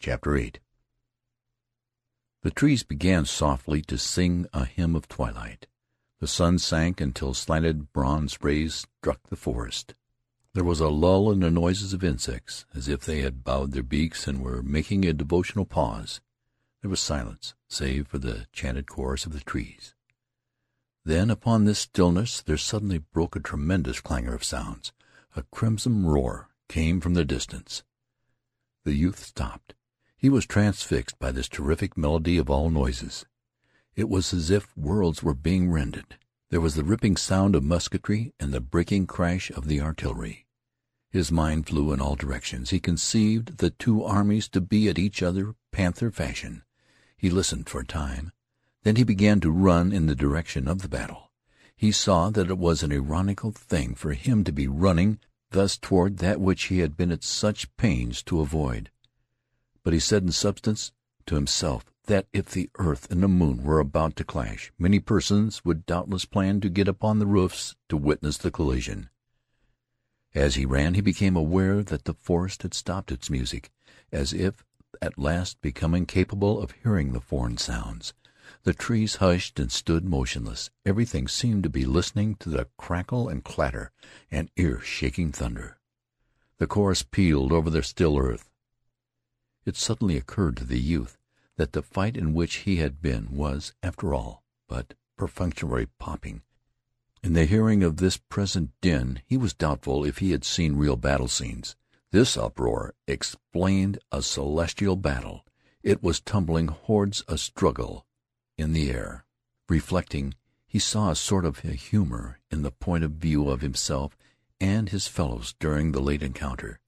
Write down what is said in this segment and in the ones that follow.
CHAPTER VIII The trees began softly to sing a hymn of twilight. The sun sank until slanted bronze rays struck the forest. There was a lull in the noises of insects, as if they had bowed their beaks and were making a devotional pause. There was silence, save for the chanted chorus of the trees. Then upon this stillness there suddenly broke a tremendous clangor of sounds. A crimson roar came from the distance. The youth stopped. He was transfixed by this terrific melody of all noises. It was as if worlds were being rended. There was the ripping sound of musketry and the breaking crash of the artillery. His mind flew in all directions. He conceived the two armies to be at each other panther fashion. He listened for a time. Then he began to run in the direction of the battle. He saw that it was an ironical thing for him to be running thus toward that which he had been at such pains to avoid. But he said in substance to himself that if the earth and the moon were about to clash, many persons would doubtless plan to get upon the roofs to witness the collision. As he ran he became aware that the forest had stopped its music, as if at last becoming capable of hearing the foreign sounds. The trees hushed and stood motionless. Everything seemed to be listening to the crackle and clatter and ear-shaking thunder. The chorus pealed over the still earth. It suddenly occurred to the youth that the fight in which he had been was, after all, but perfunctory popping. In the hearing of this present din he was doubtful if he had seen real battle scenes. This uproar explained a celestial battle. It was tumbling hordes a struggle in the air. Reflecting, he saw a sort of humor in the point of view of himself and his fellows during the late encounter.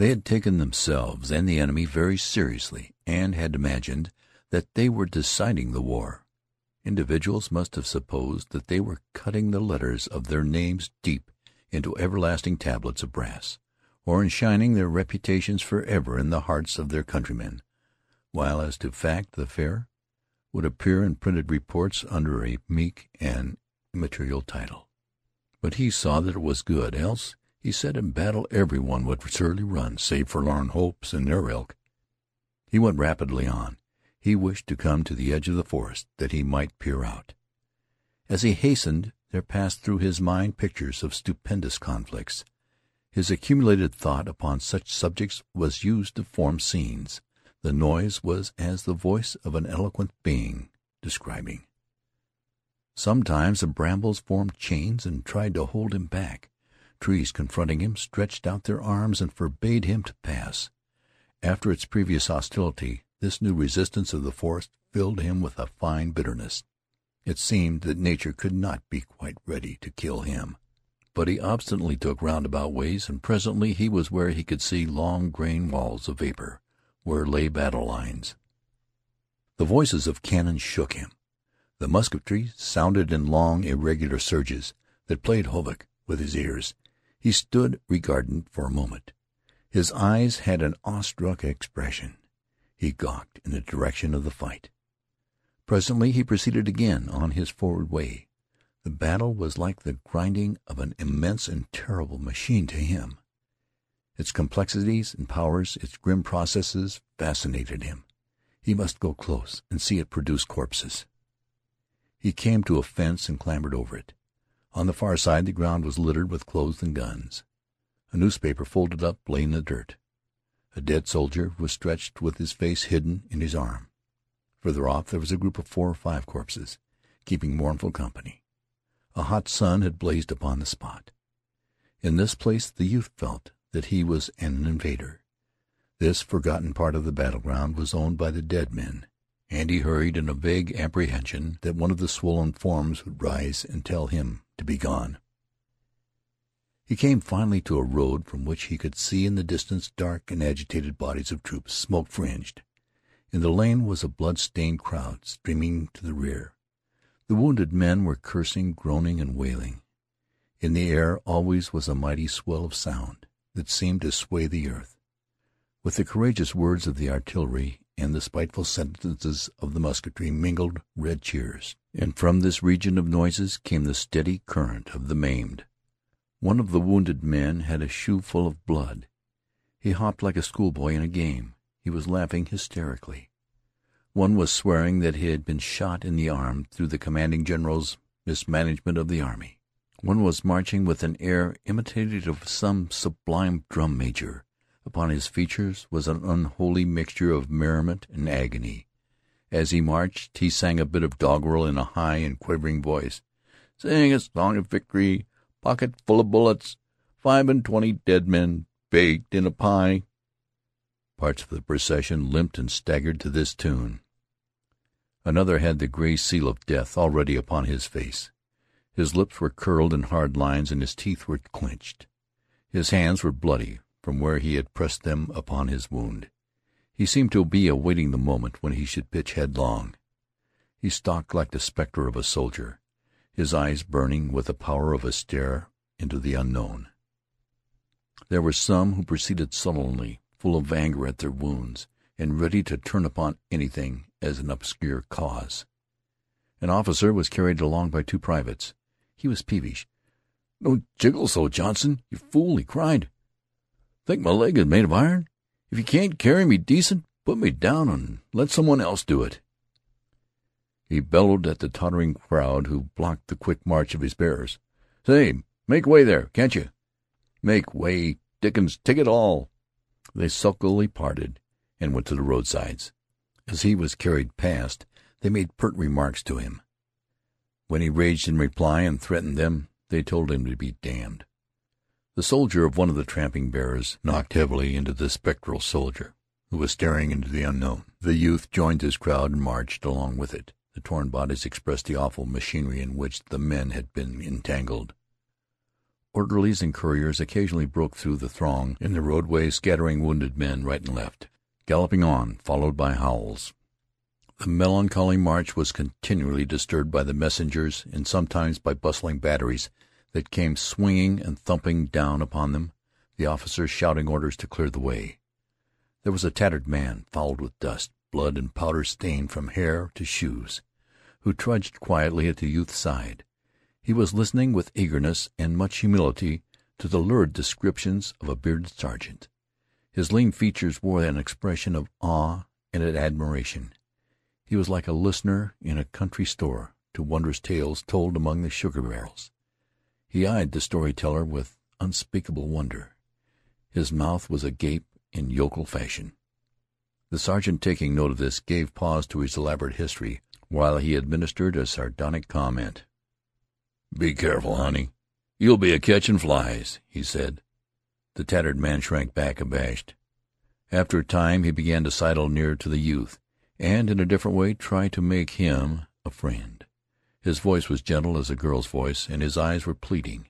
They had taken themselves and the enemy very seriously, and had imagined that they were deciding the war. Individuals must have supposed that they were cutting the letters of their names deep into everlasting tablets of brass, or enshrining their reputations forever in the hearts of their countrymen, while as to fact the affair would appear in printed reports under a meek and immaterial title. But he saw that it was good, else, he said, in battle every one would surely run, save forlorn hopes and their ilk. He went rapidly on. He wished to come to the edge of the forest that he might peer out. As he hastened there passed through his mind pictures of stupendous conflicts. His accumulated thought upon such subjects was used to form scenes. The noise was as the voice of an eloquent being, describing. Sometimes the brambles formed chains and tried to hold him back. Trees confronting him stretched out their arms and forbade him to pass. After its previous hostility, this new resistance of the forest filled him with a fine bitterness. It seemed that nature could not be quite ready to kill him. But he obstinately took roundabout ways, and presently he was where he could see long graying walls of vapor where lay battle lines. The voices of cannon shook him. The musketry sounded in long, irregular surges that played havoc with his ears. He stood regarding for a moment. His eyes had an awestruck expression. He gawked in the direction of the fight. Presently he proceeded again on his forward way. The battle was like the grinding of an immense and terrible machine to him. Its complexities and powers, its grim processes, fascinated him. He must go close and see it produce corpses. He came to a fence and clambered over it. On the far side the ground was littered with clothes and guns. A newspaper folded up lay in the dirt. A dead soldier was stretched with his face hidden in his arm. Further off there was a group of four or five corpses, keeping mournful company. A hot sun had blazed upon the spot. In this place the youth felt that he was an invader. This forgotten part of the battleground was owned by the dead men, and he hurried in a vague apprehension that one of the swollen forms would rise and tell him to be gone. He came finally to a road from which he could see in the distance dark and agitated bodies of troops, smoke-fringed. In the lane was a blood-stained crowd streaming to the rear. The wounded men were cursing, groaning, and wailing. In the air always was a mighty swell of sound that seemed to sway the earth. With the courageous words of the artillery and the spiteful sentences of the musketry mingled red cheers, and from this region of noises came the steady current of the maimed. One of the wounded men had a shoe full of blood. He hopped like a schoolboy in a game. he was laughing hysterically. One was swearing that he had been shot in the arm through the commanding general's mismanagement of the army. One was marching with an air imitative of some sublime drum major. Upon his features was an unholy mixture of merriment and agony. As he marched he sang a bit of doggerel in a high and quavering voice. "Sing a song of victory, pocket full of bullets, five and twenty dead men baked in a pie." Parts of the procession limped and staggered to this tune. Another had the gray seal of death already upon his face. His lips were curled in hard lines and his teeth were clenched. His hands were bloody from where he had pressed them upon his wound. He seemed to be awaiting the moment when he should pitch headlong. He stalked like the specter of a soldier, his eyes burning with the power of a stare into the unknown. There were some who proceeded sullenly, full of anger at their wounds, and ready to turn upon anything as an obscure cause. An officer was carried along by two privates. He was peevish. "Don't jiggle so, Johnson, you fool!" he cried. "Think my leg is made of iron? If you can't carry me decent, put me down and let some one else do it." He bellowed at the tottering crowd who blocked the quick march of his bearers. "Say, make way there, can't you?" "Make way, Dickens, take it all!" They sulkily parted and went to the roadsides. As he was carried past they made pert remarks to him. When he raged in reply and threatened them, they told him to be damned. The soldier of one of the tramping bearers knocked heavily into the spectral soldier, who was staring into the unknown. The youth joined his crowd and marched along with it. The torn bodies expressed the awful machinery in which the men had been entangled. Orderlies and couriers occasionally broke through the throng in the roadway, scattering wounded men right and left, galloping on, followed by howls. The melancholy march was continually disturbed by the messengers and sometimes by bustling batteries that came swinging and thumping down upon them, the officers shouting orders to clear the way. There was a tattered man, fouled with dust, blood and powder stained from hair to shoes, who trudged quietly at the youth's side. He was listening with eagerness and much humility to the lurid descriptions of a bearded sergeant. His lean features wore an expression of awe and admiration. He was like a listener in a country store to wondrous tales told among the sugar barrels. He eyed the story teller with unspeakable wonder. His mouth was agape in yokel fashion. The sergeant, taking note of this, gave pause to his elaborate history while he administered a sardonic comment. "Be careful, honey. You'll be a catchin' flies," he said. The tattered man shrank back abashed. After a time he began to sidle near to the youth and in a different way try to make him a friend. His voice was gentle as a girl's voice, and his eyes were pleading.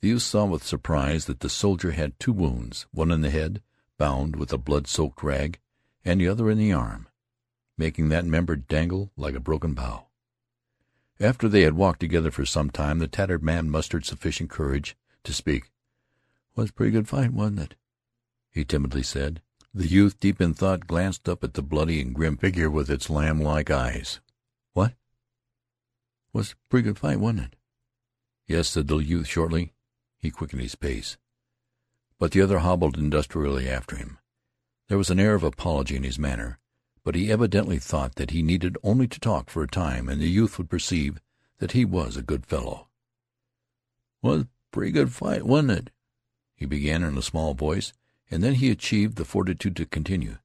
The youth saw with surprise that the soldier had two wounds, one in the head, bound with a blood-soaked rag, and the other in the arm, making that member dangle like a broken bough. After they had walked together for some time, the tattered man mustered sufficient courage to speak. "Was a pretty good fight, wasn't it?" he timidly said. The youth, deep in thought, glanced up at the bloody and grim figure with its lamb-like eyes. "What?" "Was a pretty good fight, wasn't it?" "Yes," said the youth shortly. He quickened his pace. But the other hobbled industriously after him. There was an air of apology in his manner, but he evidently thought that he needed only to talk for a time, and the youth would perceive that he was a good fellow. "Was a pretty good fight, wasn't it?" he began in a small voice and then he achieved the fortitude to continue.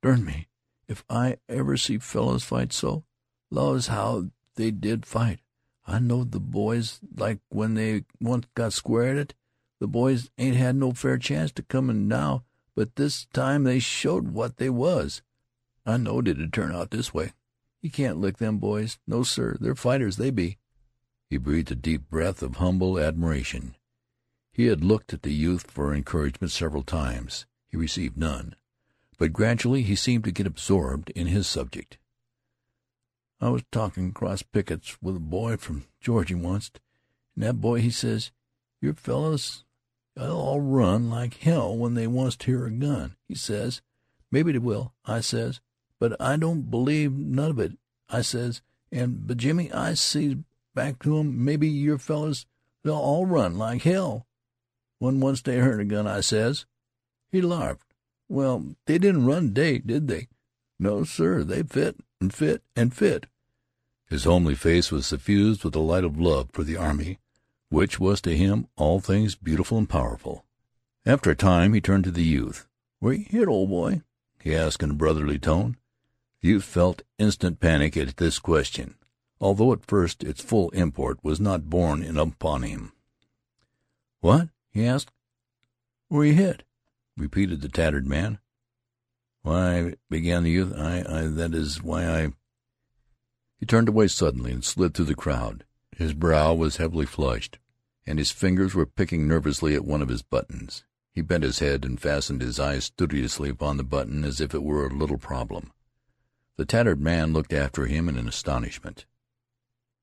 "Dern me if I ever see fellows fight so. Laws, how they did fight! I knowed the boys like when they once got square at it. The boys ain't had no fair chance to comin' now, but this time they showed what they was. I knowed it'd turn out this way. You can't lick them boys. No, sir, they're fighters, they be." He breathed a deep breath of humble admiration. He had looked at the youth for encouragement several times. He received none, but gradually he seemed to get absorbed in his subject. "I was talkin' cross pickets with a boy from Georgie onct, and that boy he says, 'Your fellows ll all run like hell when they onct hear a gun,' he says. 'Maybe they will,' I says, 'but I don't believe none of it,' I says, and b'Jimmy, I says back to him, 'Maybe your fellows they'll all run like hell when once they hearn a gun,' I says. He larfed. Well, they didn't run today, did they?" "No, sir. They fit and fit and fit." His homely face was suffused with the light of love for the army, which was to him all things beautiful and powerful. After a time he turned to the youth. "Where you hit, old boy?" he asked in a brotherly tone. The youth felt instant panic at this question, although at first its full import was not borne in upon him. "What?" he asked. "Where you hit?" repeated the tattered man. "Why," began the youth, "I I that is why I He turned away suddenly and slid through the crowd. His brow was heavily flushed, and his fingers were picking nervously at one of his buttons. He bent his head and fastened his eyes studiously upon the button as if it were a little problem. The tattered man looked after him in astonishment.